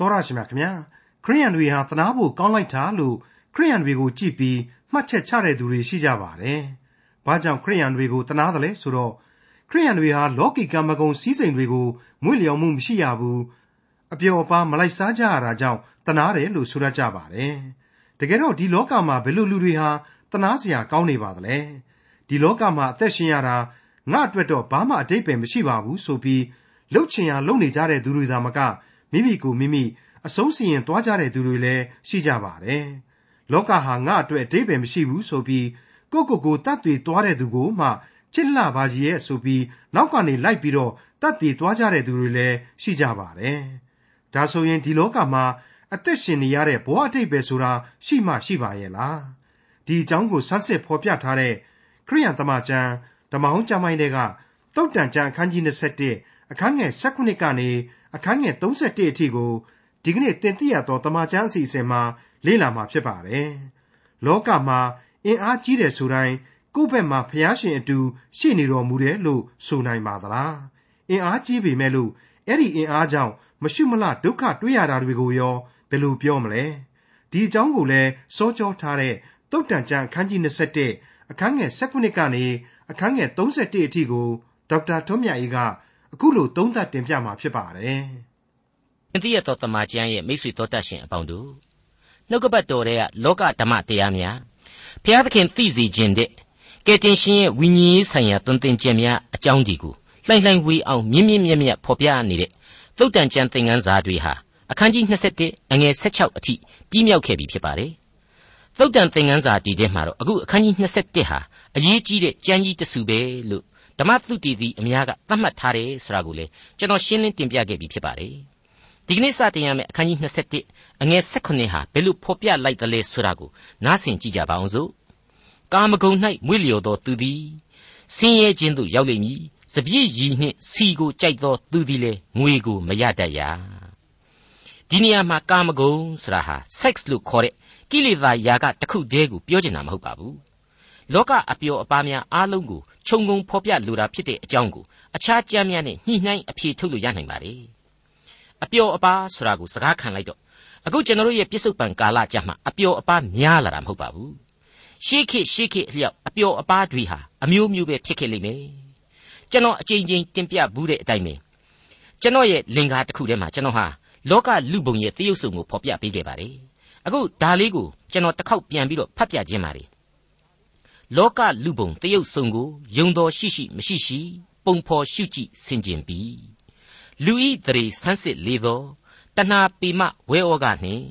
တော်ရရှိမြခင်ဗျာခရိယန်တွေဟာသနာဖို့ကောင်းလိုက်တာလို့ခရိယန်တွေကိုကြည့်ပြီးမှတ်ချက်ချတဲ့သူတွေရှိကြပါတယ်။ဘာကြောင့်ခရိယန်တွေကိုသနာတယ်လဲဆိုတော့ခရိယန်တွေဟာလောကီကံမကုံစည်းစိမ်တွေကိုမွေ့လျော်မှုမရှိရဘူးအပျော်အပါမလိုက်စားကြရတာကြောင့်သနာတယ်လို့ဆိုရကြပါတယ်။တကယ်တော့ဒီလောကမှာဘယ်လိုလူတွေဟာသနာစရာကောင်းနေပါသလဲ။ဒီလောကမှာအသက်ရှင်ရတာငါအတွက်တော့ဘာမှအတိတ်ပဲမရှိပါဘူးဆိုပြီးလှုပ်ချင်ရလှုပ်နေကြတဲ့သူတွေသာမက မိမိကိုမိမိအဆုံးစီရင်သွားကြတဲ့သူတွေလည်းရှိကြပါတယ်။လောကဟာငါအတွက်အတိတ်ပဲမရှိဘူးဆိုပြီးကိုကိုကိုတတ်တည်သွားတဲ့သူကိုမှချစ်လှပါကြီးရဲ့ဆိုပြီးနောက်ကနေလိုက်ပြီးတော့တတ်တည်သွားကြတဲ့သူတွေလည်းရှိကြပါတယ်။ဒါဆိုရင်ဒီလောကမှာအသက်ရှင်နေရတဲ့ဘဝအတိတ်ပဲဆိုတာရှိမှရှိပါရဲ့လား။ဒီအကြောင်းကိုဆန်းစစ်ဖော်ပြထားတဲ့ခရိယန်တမန်ကျမ်းဓမ္မဟောင်းကျမ်းပိုင်းတွေကတုတ်တန်ကျမ်းအခန်းကြီး21အခန်းငယ်16ကနေ အခန်းငယ်31အထိကိုဒီကနေ့တင်ပြရသောတမန်ကျမ်းအစီအစဉ်မှာလေ့လာမှာဖြစ်ပါတယ်။လောကမှာအင်အားကြီးတယ်ဆိုတိုင်းကိုယ့်ဘက်မှာဖျားရှင်အတူရှိနေတော်မူတယ်လို့ဆိုနိုင်ပါသလား။အင်အားကြီးပေမဲ့လို့အဲ့ဒီအင်အားကြောင့်မရှုမလဒုက္ခတွေ့ရတာတွေကိုရောဘယ်လိုပြောမလဲ။ဒီအကြောင်းကိုလည်းစောကြောထားတဲ့တုတ်တန်ကျမ်းအခန်းကြီး21အခန်းငယ်19ကနေအခန်းငယ်31အထိကိုဒေါက်တာထွန်းမြတ်အေးက အခုလိုသုံးသပ်တင်ပြมาဖြစ်ပါတယ်။အသည့်ရသောတမန်ကျမ်းရဲ့မိတ်ဆွေတော်တတ်ရှင်အပေါင်းတို့နှုတ်ကပတ်တော်တွေကလောကဓမ္မတရားများဘုရားသခင်သိစေခြင်းတဲ့ကယ်တင်ရှင်ရဲ့ဝိညာဉ်ရေးဆိုင်ရာသွန်သင်ခြင်းများအကြောင်းဒီကိုလှိုင်လှိုင်ဝေးအောင်မြင့်မြင့်မြတ်မြတ်ဖော်ပြနေတဲ့သုတ်တန်ကျမ်းသင်ခန်းစာတွေဟာအခန်းကြီး21အငယ်16အထိပြီးမြောက်ခဲ့ပြီဖြစ်ပါတယ်။သုတ်တန်သင်ခန်းစာဒီထဲမှာတော့အခုအခန်းကြီး21ဟာအရေးကြီးတဲ့ကြမ်းကြီးတစုပဲလို့ ဓမ္မသုတီသည်အများကသတ်မှတ်ထားတယ်ဆိုတာကိုလေကျွန်တော်ရှင်းလင်းတင်ပြခဲ့ပြီးဖြစ်ပါတယ်ဒီကနေ့စတင်ရမယ့်အခန်းကြီး21အငယ်16ဟာဘယ်လိုဖော်ပြလိုက်သလဲဆိုတာကိုနားဆင်ကြည့်ကြပါအောင်စို့ကာမဂုဏ်၌မွေ့လျော်သောသူသည်ဆင်းရဲခြင်းသို့ရောက်လိမ့်မည်စပြည့်ရည်နှင့်စီကိုကြိုက်သောသူသည်လည်းငွေကိုမရတတ်ရဒီနေရာမှာကာမဂုဏ်ဆိုတာဟာ sex လို့ခေါ်တဲ့ကိလေသာယာကတစ်ခုတည်းကိုပြောချင်တာမဟုတ်ပါဘူးလောကအပျော်အပါးများအားလုံးကို ခြုံငုံဖော်ပြလိုတာဖြစ်တဲ့အကြောင်းကိုအခြားကြမ်းများနဲ့ညှိနှိုင်းအဖြေထုတ်လို့ရနိုင်ပါ रे အပျော်အပါးဆိုတာကိုစကားခံလိုက်တော့အခုကျွန်တော်တို့ရဲ့ပြစ္ဆုတ်ပံကာလကြမှာအပျော်အပါးများလာတာမဟုတ်ပါဘူးရှေးခေတ်ရှေးခေတ်အလျောက်အပျော်အပါးတွေဟာအမျိုးမျိုးပဲဖြစ်ခဲ့လိမ့်မယ်ကျွန်တော်အကြိမ်ကြိမ်တင်ပြဘူးတဲ့အတိုင်းပဲကျွန်တော်ရဲ့လင်္ကာတစ်ခုထဲမှာကျွန်တော်ဟာလောကလူပုံရဲ့တရုပ်ဆောင်ကိုဖော်ပြပေးခဲ့ပါတယ်အခုဒါလေးကိုကျွန်တော်တစ်ခေါက်ပြန်ပြီးတော့ဖတ်ပြခြင်းပါတယ် လောကလူပုံတရုပ်စုံကိုယုံတော်ရှိရှိမရှိရှိ ပုံဖော်ရှုကြည့်ဆင်ခြင်ပြီလူဤတရေဆန်းစစ်လေသောတဏှာပေမဝဲဩကနှင့်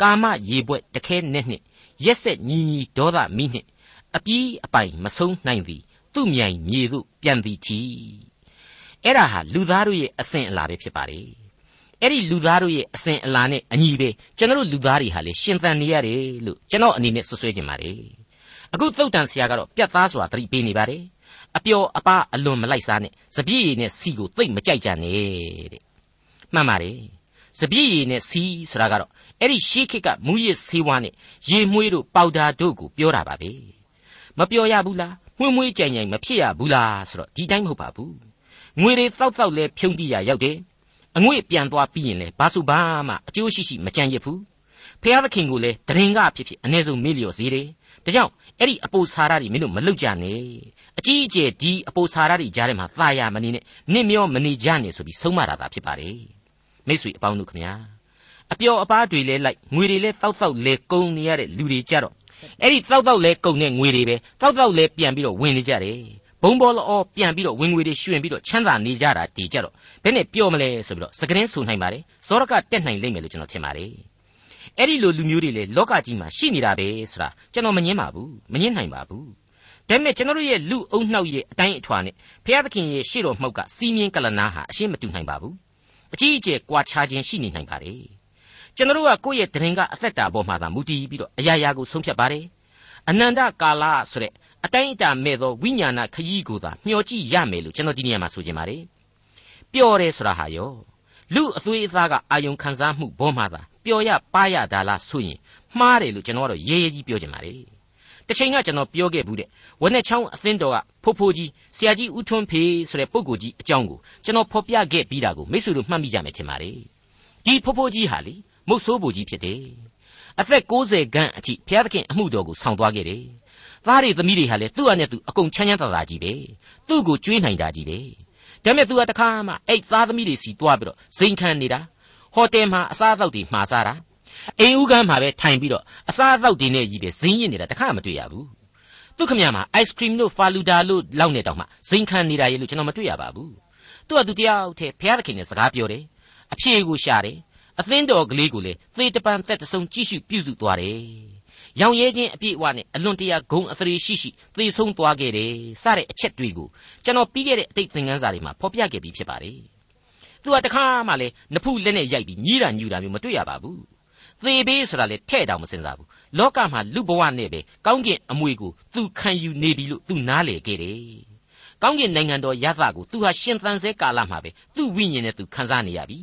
ကာမရေဘွက်တခဲနဲ့နှင့်ရက်ဆက်ညီညီဒေါသမီးနှင့်အပီးအပိုင်မဆုံးနိုင်သည်သူ့မြိုင်မြေသို့ပြန်သည်ချီအဲ့ဒါဟာလူသားတို့ရဲ့အစဉ်အလာပဲဖြစ်ပါလေအဲ့ဒီလူသားတို့ရဲ့အစဉ်အလာနဲ့အညီပဲကျွန်တော်တို့လူသားတွေဟာလေရှင်သန်နေရတယ်လို့ကျွန်တော်အနေနဲ့ဆွဆွဲကြင်ပါတယ် အခုသုတ်တန်ဆရာကတော့ပြတ်သားစွာသတိပေးနေပါတယ်အပျော်အပါအလွန်မလိုက်စားနဲ့စပြည့်ရည်နဲ့စီကိုသိမ့်မကြိုက်ကြနဲ့တဲ့မှန်ပါတယ်စပြည့်ရည်နဲ့စီဆိုတာကတော့အဲ့ဒီရှေးခေတ်ကမူရစ်ဆေးဝါးနဲ့ရေမွှေးတို့ပေါဒါတို့ကိုပြောတာပါပဲမပြောရဘူးလားမွှေးမွှေးကြိုင်ကြိုင်မဖြစ်ရဘူးလားဆိုတော့ဒီတိုင်းမဟုတ်ပါဘူးငွေတွေတောက်တောက်လဲဖြုံးတိရရောက်တယ်အငွေ့ပြန်သွားပြီးရင်လဲဘာစုဘာမှအကျိုးရှိရှိမကြံရဘူးဖျားသခင်ကိုလည်းတရင်ကဖြစ်ဖြစ်အ ਨੇ စုမေ့လျော်စေတယ်ဒါကြောင့် အဲ့ဒီအပိုဆာရတွေမင်းတို့မလုတ်ကြနဲ့အကြီးအကျယ်ဒီအပိုဆာရတွေကြားထဲမှာသာယာမနေနဲ့နစ်မျောမနေကြနဲ့ဆိုပြီးဆုံးမတာသာဖြစ်ပါတယ်မိတ်ဆွေအပေါင်းတို့ခမညာအပျော်အပါးတွေလဲလိုက်ငွေတွေလဲတောက်တောက်လဲကုန်နေရတဲ့လူတွေကြတော့အဲ့ဒီတောက်တောက်လဲကုန်တဲ့ငွေတွေပဲတောက်တောက်လဲပြန်ပြီးတော့ဝင်နေကြတယ်ဘုံဘောလောပြန်ပြီးတော့ဝင်ငွေတွေရွှင်ပြီးတော့ချမ်းသာနေကြတာတည်ကြတော့ဘယ်နဲ့ပြောမလဲဆိုပြီးတော့စကရင်ဆိုနိုင်ပါတယ်ဇောရကတက်နိုင်လိမ့်မယ်လို့ကျွန်တော်ထင်ပါတယ် အဲ့ဒီလိုလူမျိုးတွေလေလောကကြီးမှာရှိနေတာပဲဆိုတာကျွန်တော်မငင်းပါဘူးမငင်းနိုင်ပါဘူးဒါပေမဲ့ကျွန်တော်တို့ရဲ့လူအုံနှောက်ရဲ့အတိုင်းအထွာနဲ့ဘုရားသခင်ရဲ့ရှေ့တော်မှောက်ကစီးမြင်ကလနာဟာအရှင်းမတူနိုင်ပါဘူးအကြီးအကျယ်ကွာခြားခြင်းရှိနေနိုင်ပါတယ်ကျွန်တော်တို့ကကိုယ့်ရဲ့တရင်ကအသက်တာပေါ်မှာသာမူတည်ပြီးတော့အရာရာကိုဆုံးဖြတ်ပါတယ်အနန္တကာလဆိုတဲ့အတိုင်းအတာမဲ့သောဝိညာဏခရီးကိုသာမျှော်ကြည့်ရမယ်လို့ကျွန်တော်ဒီနေရာမှာဆိုချင်ပါတယ်ပျော်တယ်ဆိုတာဟာရောလူအသွေးအသားကအာယုံခံစားမှုဘောမှာသာ ပျော်ရပါရတာလားဆိုရင်မှားတယ်လို့ကျွန်တော်ကတော့ရေးရေးကြီးပြောချင်ပါလေတစ်ချိန်ကကျွန်တော်ပြောခဲ့ဘူးတဲ့ဝက်နဲ့ချောင်းအသင်းတော်ကဖိုးဖိုးကြီးဆရာကြီးဦးထွန်းဖေဆိုတဲ့ပုဂ္ဂိုလ်ကြီးအကြောင်းကိုကျွန်တော်ဖော်ပြခဲ့ပြီးတာကိုမိတ်ဆွေတို့မှတ်မိကြမယ်ထင်ပါလေဒီဖိုးဖိုးကြီးဟာလေမုတ်ဆိုးဘူကြီးဖြစ်တယ်အသက်60ခန့်အထိဘုရားသခင်အမှုတော်ကိုဆောင်သွားခဲ့တယ်သားတွေသမီးတွေဟာလေသူ့အနဲ့သူအကုန်ချမ်းချမ်းသာသာကြီးပဲသူ့ကိုကျွေးနိုင်တာကြီးပဲဒါပေမဲ့ तू ကတခါမှအဲ့သားသမီးတွေစီတွားပြီးတော့ဇိမ်ခံနေတာ ဟိုတယ်မှာအစားအသောက်တွေမှာစားတာအိမ်ဦးကမ်းမှာပဲထိုင်ပြီးတော့အစားအသောက်တွေနဲ့ကြီးပဲဇင်းရင်နေတာတခါမတွေ့ရဘူးသူခမရမှာ ice cream တို့ faluda လို့လောက်နေတောင်မှဇိမ်ခံနေတာရေလို့ကျွန်တော်မတွေ့ရပါဘူးသူကသူတယောက်တည်းဘုရားသခင်နဲ့စကားပြောတယ်အဖြေကိုရှာတယ်အသင်းတော်ကလေးကိုလေသေတပံသက်တဆုံးကြည့်ရှုပြုစုသွားတယ်ရောင်ရဲခြင်းအပြည့်အဝနဲ့အလွန်တရာဂုံအသရေရှိရှိသေဆုံးသွားခဲ့တယ်စတဲ့အချက်တွေကိုကျွန်တော်ပြီးခဲ့တဲ့အတိတ်သင်ခန်းစာတွေမှာဖော်ပြခဲ့ပြီးဖြစ်ပါတယ် သူကတခါမှလည်းနဖူးလက်နဲ့ရိုက်ပြီးညီးတာညူတာမျိုးမတွေ့ရပါဘူးသေဘေးဆိုတာလေထဲ့တောင်မစင်စားဘူးလောကမှာလူဘဝနဲ့ပဲကောင်းကင်အမွေကိုသူခံယူနေပြီလို့သူနားလေခဲ့တယ်ကောင်းကင်နိုင်ငံတော်ရသကိုသူဟာရှင်သန်စေကာလမှာပဲသူ့ဝိညာဉ်နဲ့သူခံစားနေရပြီ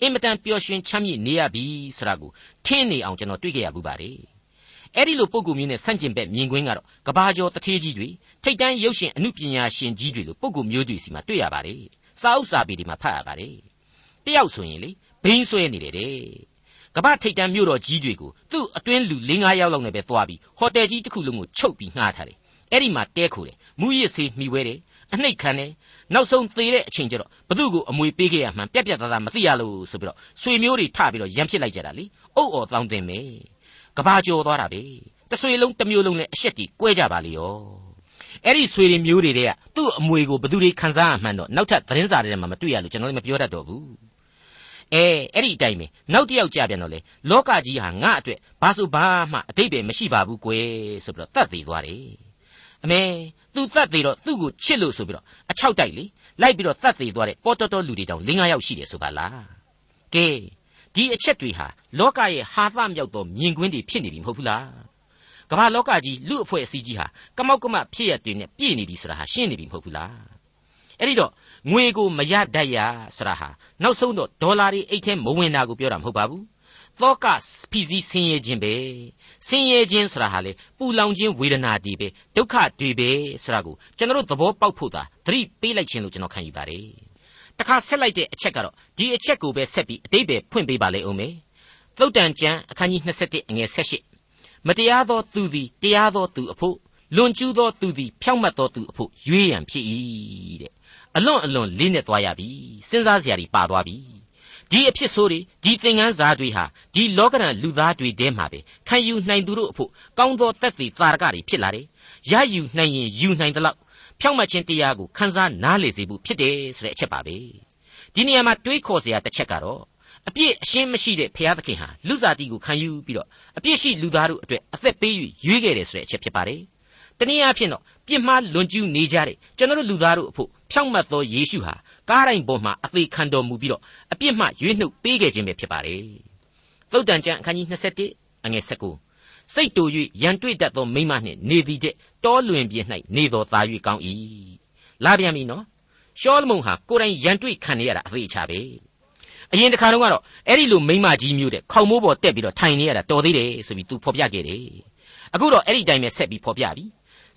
အင်မတန်ပျော်ရွှင်ချမ်းမြေ့နေရပြီဆိုတာကိုထင်းနေအောင်ကျွန်တော်တွေ့ကြရဘူးပါတယ်အဲ့ဒီလိုပုံကူမျိုးနဲ့ဆန့်ကျင်ဘက်မြင်ကွင်းကတော့ကဘာကျော်တထေးကြီးတွေထိတ်တန်းရုပ်ရှင်အမှုပညာရှင်ကြီးတွေလိုပုံကူမျိုးတွေစီမှာတွေ့ရပါတယ် စာအုပ်စာပေတွေမှာဖတ်ရပါတယ်တယောက်ဆိုရင်လေဘိန်းဆွဲနေတယ်တဲ့ကမ္ဘာထိတ်တန်းမြို့တော်ကြီးတွေကိုသူ့အတွင်းလူ၄၅ယောက်လောက်နဲ့ပဲသွားပြီးဟိုတယ်ကြီးတစ်ခုလုံးကိုချုပ်ပြီးငှားထားတယ်အဲ့ဒီမှာတဲခိုတယ်မူရစ်ဆေးမှီဝဲတယ်အနှိတ်ခံတယ်နောက်ဆုံးသေတဲ့အချိန်ကျတော့ဘသူ့ကိုအမွေပေးခဲ့ရမှန်းပြက်ပြက်သားသားမသိရလို့ဆိုပြီးတော့ဆွေမျိုးတွေထပြီးတော့ရံဖြစ်လိုက်ကြတာလေအုတ်အော်တောင်းတင်မယ်ကဘာကျော်သွားတာပဲတဆွေလုံးတစ်မျိုးလုံးနဲ့အရှက်တီကွဲကြပါလေရော အဲ့ဒီဆွေတွေမျိုးတွေတဲ့ကသူ့အမွေကိုဘသူတွေခံစားရမှန်းတော့နောက်ထပ်သတင်းစာတွေထဲမှာမတွေ့ရလို့ကျွန်တော်လည်းမပြောတတ်တော့ဘူးအဲအဲ့ဒီအတိုင်းပဲနောက်တစ်ယောက်ကြပြန်တော့လေလောကကြီးဟာငါ့အတွက်ဘာဆိုဘာမှအတိတ်ပဲမရှိပါဘူးကွယ်ဆိုပြီးတော့တတ်သေးသွားတယ်အမေသူတတ်သေးတော့သူ့ကိုချစ်လို့ဆိုပြီးတော့အချောက်တိုက်လေလိုက်ပြီးတော့တတ်သေးသွားတဲ့ပေါ်တော်တော်လူတွေတောင်၄၅ယောက်ရှိတယ်ဆိုပါလားကဲဒီအချက်တွေဟာလောကရဲ့ဟာသမြောက်သောမြင်ကွင်းတွေဖြစ်နေပြီမဟုတ်ဘူးလား ကမ္ဘာလောကကြီးလူအဖွဲ့အစည်းကြီးဟာကမောက်ကမဖြစ်ရတဲ့နဲ့ပြည့်နေပြီဆိုတာဟာရှင်းနေပြီမဟုတ်ဘူးလားအဲ့ဒီတော့ငွေကိုမရတတ်ရဆိုတာဟာနောက်ဆုံးတော့ဒေါ်လာတွေအိတ်ထဲမဝင်တာကိုပြောတာမဟုတ်ပါဘူးသောကဖီစီဆင်းရဲခြင်းပဲဆင်းရဲခြင်းဆိုတာဟာလေပူလောင်ခြင်းဝေဒနာတွေပဲဒုက္ခတွေပဲဆိုတာကိုကျွန်တော်တို့သဘောပေါက်ဖို့သာသတိပေးလိုက်ခြင်းလို့ကျွန်တော်ခံယူပါတယ်တခါဆက်လိုက်တဲ့အချက်ကတော့ဒီအချက်ကိုပဲဆက်ပြီးအတိတ်ပဲဖွင့်ပေးပါလေဦးမယ်သုတ်တန်ကျမ်းအခန်းကြီး27အငယ်18 မတရားသောသူသည်တရားသောသူအဖို့လွန်ကျူးသောသူသည်ဖြောင့်မတ်သောသူအဖို့ရွေးရန်ဖြစ်၏တဲ့အလွန်အလွန်လေးနဲ့သွားရပြီစဉ်းစားစရာတွေပါသွားပြီဒီအဖြစ်ဆိုးတွေဒီသင်္ကန်းစားတွေဟာဒီလောကရန်လူသားတွေထဲမှာပဲခံယူနိုင်သူတို့အဖို့ကောင်းသောတက်သေးသာရကတွေဖြစ်လာတယ်ရယူနိုင်ရင်ယူနိုင်သလောက်ဖြောင့်မတ်ခြင်းတရားကိုခန်းစားနားလေစေဖို့ဖြစ်တယ်ဆိုတဲ့အချက်ပါပဲဒီနေရာမှာတွေးခေါ်စရာတစ်ချက်ကတော့ အပြစ်အရှင်းမရှိတဲ့ဘုရားသခင်ဟာလူစားတီကိုခံယူပြီးတော့အပြစ်ရှိလူသားတို့အတွက်အသက်ပေး၍ရွေးခဲ့တယ်ဆိုတဲ့အချက်ဖြစ်ပါတယ်တနည်းအားဖြင့်တော့ပြစ်မှားလွန်ကျူးနေကြတဲ့ကျွန်တော်တို့လူသားတို့အဖို့ဖြောင့်မတ်သောယေရှုဟာကားတိုင်းပေါ်မှာအသေးခံတော်မူပြီးတော့အပြစ်မှရွေးနှုတ်ပေးခဲ့ခြင်းပဲဖြစ်ပါတယ်သုတ်တန်ကျမ်းအခန်းကြီး27အငယ်19စိတ်တူ၍ရန်တွေ့တတ်သောမိမနှင့်နေသည်တဲ့တောလွင်ပြင်း၌နေတော်သာ၍ကောင်း၏လာပြန်ပြီနော်ရှောလမုန်ဟာကိုယ်တိုင်ရန်တွေ့ခံနေရတာအသေးချပဲ အရင်တစ်ခါတော့ကတော့အဲ့ဒီလိုမိမကြီးမျိုးတဲ့ခေါင်မိုးပေါ်တက်ပြီးတော့ထိုင်နေရတာတော်သေးတယ်ဆိုပြီးသူဖော်ပြခဲ့တယ်အခုတော့အဲ့ဒီတိုင်းပဲဆက်ပြီးဖော်ပြပြီ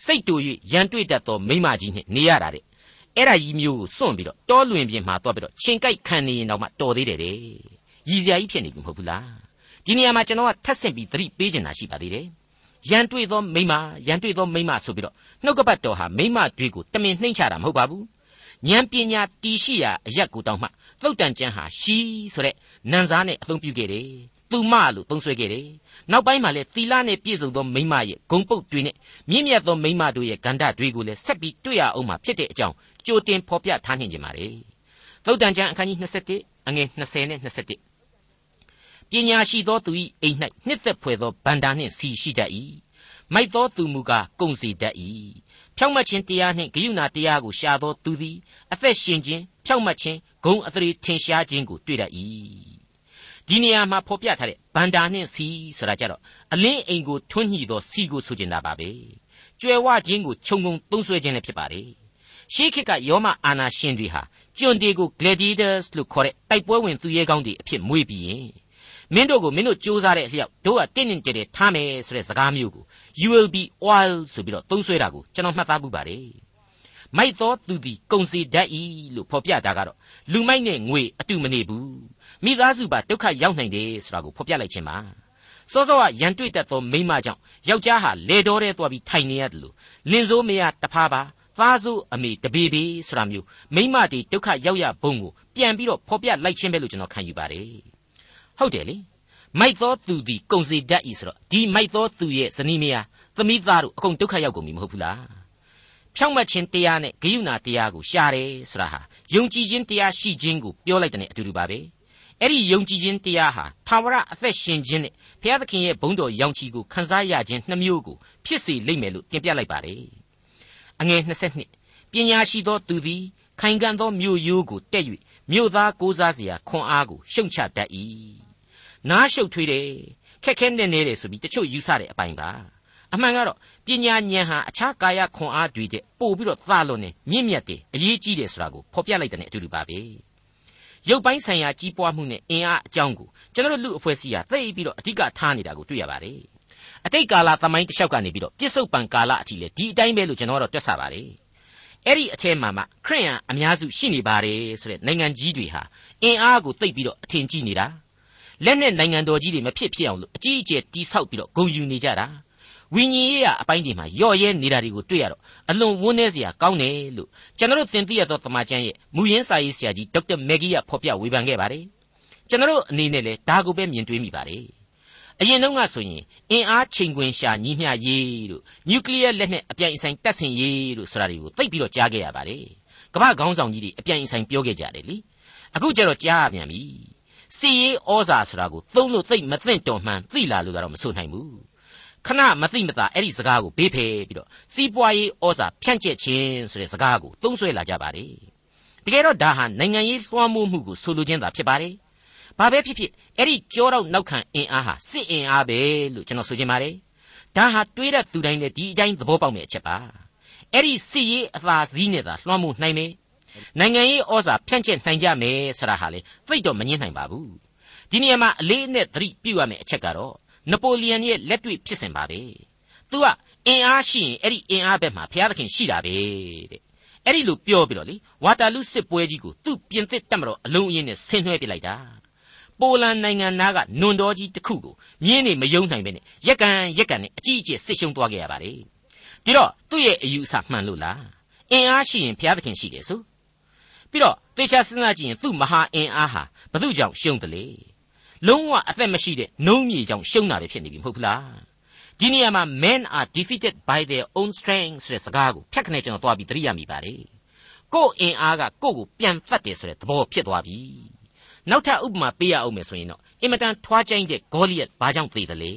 စိတ်တူ၍ရန်တွေ့တတ်သောမိမကြီးနှင့်နေရတာတဲ့အဲ့ဒါကြီးမျိုးကိုစွန့်ပြီးတော့တောလွင်ပြင်မှာသွားပြီးတော့ရှင်ကြိုက်ခံနေရင်တော့မှတော်သေးတယ်တဲ့ရည်စရာကြီးဖြစ်နေပြီမဟုတ်ဘူးလားဒီနေရာမှာကျွန်တော်ကထပ်ဆင့်ပြီးသတိပေးချင်တာရှိပါသေးတယ်ရန်တွေ့သောမိမရန်တွေ့သောမိမဆိုပြီးတော့နှုတ်ကပတ်တော်ဟာမိမတွေကိုတမင်နှိမ့်ချတာမဟုတ်ပါဘူးဉာဏ်ပညာတီးရှိရာအရက်ကိုတောင်းမှ သုတ်တန်ကျမ်းဟာရှီဆိုတဲ့နန်စားနဲ့အသုံးပြုခဲ့တယ်သူမလို့သုံးဆွဲခဲ့တယ်နောက်ပိုင်းမှာလည်းသီလနဲ့ပြည့်စုံသောမိမရဲ့ဂုံပုတ်တွေနဲ့မြင့်မြတ်သောမိမတို့ရဲ့ဂန္ဓတွေကိုလည်းဆက်ပြီးတွေ့ရအောင်မှာဖြစ်တဲ့အကြောင်းကြိုတင်ဖော်ပြထားနှင်ကြပါလေသုတ်တန်ကျမ်းအခန်းကြီး27အငယ်20နဲ့21ပညာရှိသောသူ၏အိမ်၌နှစ်သက်ဖွယ်သောဗန္တာနှင့်စီရှိတတ်၏မိုက်သောသူမူကားကုံစီတတ်၏ဖြောင့်မတ်ခြင်းတရားနှင့်ဂရုဏာတရားကိုရှာသောသူသည်အသက်ရှင်ခြင်းဖြောင့်မတ်ခြင်း ဂုံအသရေထင်ရှားခြင်းကိုတွေ့တတ်၏ဒီနေရာမှာဖော်ပြထားတဲ့ဗန္တာနှင့်စီဆိုတာကြတော့အလင်းအိမ်ကိုထွန်းညှိသောစီကိုဆိုကျင်တာပါပဲကြွယ်ဝခြင်းကိုခြုံငုံသုံးဆွဲခြင်းလည်းဖြစ်ပါတယ်ရှေးခေတ်ကယောမအာနာရှင်တွေဟာကျွန်တေကို gladiators လို့ခေါ်တဲ့တိုက်ပွဲဝင်သူရဲကောင်းတွေအဖြစ်မွေးပြီးရင်မင်းတို့ကိုမင်းတို့စူးစမ်းတဲ့အလျောက်တို့ကတင့်တင့်ကြဲတဲ့ထားမယ်ဆိုတဲ့စကားမျိုးကို you will be oil ဆိုပြီးတော့သုံးဆွဲတာကိုကျွန်တော်မှတ်သားမှုပါတယ်မိုက်သောသူသည်ကုံစီတတ်၏လို့ဖော်ပြတာကတော့ လူမိုက်နဲ့ငွေအတူမနေဘူးမိသားစုပါဒုက္ခရောက်နိုင်တယ်ဆိုတာကိုဖော်ပြလိုက်ခြင်းပါစောစောကရန်တွေ့တတ်သောမိန်းမကြောင့်ယောက်ျားဟာလေတော်တဲ့သွားပြီးထိုင်နေရတယ်လို့လင်စိုးမရတဖားပါသားစိုးအမေတပေပေဆိုတာမျိုးမိန်းမတွေဒုက္ခရောက်ရဘုံကိုပြန်ပြီးတော့ဖော်ပြလိုက်ခြင်းပဲလို့ကျွန်တော်ခံယူပါတယ်ဟုတ်တယ်လေမိုက်သောသူသည်ကုံစီတတ်ဤဆိုတော့ဒီမိုက်သောသူရဲ့ဇနီးမယားသမီးသားတို့အကုန်ဒုက္ခရောက်ကုန်ပြီမဟုတ်ဘူးလားဖြောင့်မတ်ခြင်းတရားနဲ့ဂယုဏတရားကိုရှားတယ်ဆိုတာဟာ ယုံကြည်ခြင်းတရားရှိခြင်းကိုပြောလိုက်တဲ့အတူတူပါပဲအဲ့ဒီယုံကြည်ခြင်းတရားဟာထာဝရအသက်ရှင်ခြင်းနဲ့ဘုရားသခင်ရဲ့ဘုန်းတော်ရောင်ချီကိုခန်းစားရခြင်းနှမျိုးကိုဖြစ်စေလိမ့်မယ်လို့တင်ပြလိုက်ပါတယ်အငယ်22ပညာရှိသောသူသည်ခိုင်ခံ့သောမြို့ရိုးကိုတက်၍မြို့သားကိုးစားเสียခွန်အားကိုရှုံချတတ်၏နားရှုပ်ထွေးတယ်ခက်ခဲနဲ့နေတယ်ဆိုပြီးတချို့ယူဆတဲ့အပိုင်းပါအမှန်ကတော့ ပညာဉာဏ်ဟာအခြားကာယခွန်အားတွေတဲ့ပို့ပြီးတော့သာလွန်နေမြင့်မြတ်တယ်အရေးကြီးတယ်ဆိုတာကိုဖော်ပြလိုက်တဲ့အတူတူပါပဲရုပ်ပိုင်းဆိုင်ရာကြီးပွားမှုနဲ့အင်အားအကြောင်းကိုကျွန်တော်တို့လူအဖွဲ့အစည်းဟာသိပြီးတော့အဓိကထားနေတာကိုတွေ့ရပါတယ်အတိတ်ကာလသမိုင်းတစ်လျှောက်ကနေပြီးတော့ပြစ္ဆုတ်ပံကာလအထိလေဒီအတိုင်းပဲလို့ကျွန်တော်တို့တွက်ဆပါတယ်အဲ့ဒီအထဲမှာမှခရိယန်အများစုရှိနေပါတယ်ဆိုတဲ့နိုင်ငံကြီးတွေဟာအင်အားကိုသိပ်ပြီးတော့အထင်ကြီးနေတာလက်နဲ့နိုင်ငံတော်ကြီးတွေမဖြစ်ဖြစ်အောင်လို့အကြီးအကျယ်တိဆောက်ပြီးတော့ဂုံယူနေကြတာ ဝိညာဉ်ရေးရအပိုင်းတွေမှာယော့ရဲနေတာတွေကိုတွေ့ရတော့အလွန်ဝန်းနေစရာကောင်းတယ်လို့ကျွန်တော်တို့သင်သိရသောတမန်ကျမ်းရဲ့မူရင်းစာရေးဆရာကြီးဒေါက်တာမက်ဂီယာဖော်ပြဝေဖန်ခဲ့ပါတယ်ကျွန်တော်တို့အနေနဲ့လည်းဒါကိုပဲမြင်တွေ့မိပါတယ်အရင်တုန်းကဆိုရင်အင်အားချိန်ခွင်ရှာညီမျှရေးတို့နျူကလ িয়ার လက်နဲ့အပြိုင်အဆိုင်တပ်ဆင်ရေးတို့ဆိုတာတွေကိုသိပ်ပြီးတော့ကြားခဲ့ရပါတယ်ကမ္ဘာခေါင်းဆောင်ကြီးတွေအပြိုင်အဆိုင်ပြောခဲ့ကြတယ်လေအခုကျတော့ကြားရပြန်ပြီစီရေးဩဇာဆိုတာကိုသုံးလို့သိပ်မသိမ့်တော်မှန်သိလာလို့တော့မဆိုနိုင်ဘူး ခဏမသိမသာအဲ့ဒီစကားကိုဘေးဖယ်ပြီးတော့စီးပွားရေးဩဇာဖြန့်ကျက်ခြင်းဆိုတဲ့စကားကိုသုံးဆွဲလာကြပါတယ်တကယ်တော့ဒါဟာနိုင်ငံရေးလွှမ်းမိုးမှုကိုဆိုလိုခြင်းသာဖြစ်ပါတယ်ဘာပဲဖြစ်ဖြစ်အဲ့ဒီကြောတော့နောက်ခံအင်အားဟာစစ်အင်အားပဲလို့ကျွန်တော်ဆိုချင်ပါတယ်ဒါဟာတွေးတဲ့သူတိုင်းလည်းဒီအတိုင်းသဘောပေါက်မယ့်အချက်ပါအဲ့ဒီစစ်ရေးအသာစီးနဲ့သာလွှမ်းမိုးနိုင်မယ်နိုင်ငံရေးဩဇာဖြန့်ကျက်နိုင်ကြမယ်ဆိုတာဟာလေသိတော့မငင်းနိုင်ပါဘူးဒီနေရာမှာအလေးအနက်သတိပြုရမယ့်အချက်ကတော့ နပိုလီယန်ရဲ့လက်တွေ့ဖြစ်စဉ်ပါပဲသူကအင်အားရှိရင်အဲ့ဒီအင်အားဘက်မှာဘုရားသခင်ရှိတာပဲတဲ့အဲ့ဒီလိုပြောပြီးတော့လေဝါတာလူစစ်ပွဲကြီးကိုသူ့ပြင်သစ်တက်မတော်အလုံးအင်းနဲ့ဆင်းနှွှဲပစ်လိုက်တာပိုလန်နိုင်ငံသားကနွန်တော်ကြီးတစ်ခုကိုမြင်းနေမယုံနိုင်ပဲနဲ့ရက်ကန်ရက်ကန်နဲ့အကြီးအကျယ်စစ်ရှုံးသွားခဲ့ရပါတယ်ဒီတော့သူ့ရဲ့အယူအဆမှန်လို့လားအင်အားရှိရင်ဘုရားသခင်ရှိတယ်ဆိုပြီးတော့သေချာစဉ်းစားကြည့်ရင်သူ့မဟာအင်အားဟာဘု து ကြောင့်ရှုံးတယ်လေ လုံးဝအသက်မရှိတဲ့နှုံးမြေကြောင့်ရှုံးတာပဲဖြစ်နေပြီမဟုတ်ဘူးလားဒီနေရာမှာ men are defeated by their own strength ဆိုတဲ့စကားကိုဖြတ်ခနဲ့ကျွန်တော်သွားပြီးသတိရမိပါတယ်ကို့အင်အားကကို့ကိုပြန်ဖတ်တယ်ဆိုတဲ့သဘောဖြစ်သွားပြီနောက်ထပ်ဥပမာပေးရအောင်မယ်ဆိုရင်တော့အင်မတန်ထွားကျိုင်းတဲ့ဂေါလိယက်ဘာကြောင့်သေးတယ်လဲ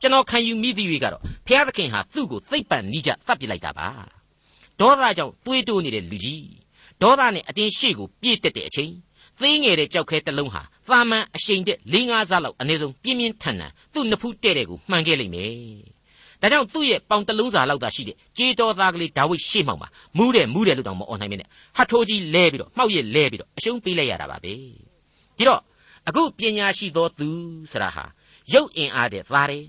ကျွန်တော်ခံယူမိသည့်၍ကတော့ဘုရားသခင်ဟာသူ့ကိုသိပ်ပံနိကြသတ်ပစ်လိုက်တာပါဒေါသကြောင့်တွေးတိုးနေတဲ့လူကြီးဒေါသနဲ့အတင်းရှေ့ကိုပြေးတက်တဲ့အချိန်သေးငယ်တဲ့ကြောက်ခဲတစ်လုံးဟာ သာမန်အရှိန်တဲ့၄၅စားလောက်အနည်းဆုံးပြင်းပြင်းထန်ထန်သူ့နဖူးတဲ့တဲ့ကိုမှန်ခဲ့လိမ့်မယ်။ဒါကြောင့်သူ့ရဲ့ပေါင်တလုံးစာလောက်သာရှိတဲ့ကြေးတော်သားကလေးဒါဝိဒ်ရှေ့မှောက်မှာမူးတယ်မူးတယ်လို့တောင်မអော်နိုင်မနဲ့ဟတ်ထိုးကြီးလဲပြီးတော့မှောက်ရလဲပြီးတော့အရှုံးပေးလိုက်ရတာပါပဲ။ဒီတော့အခုပညာရှိသောသူဆရာဟာရုပ်အင်အားတဲ့သားတယ်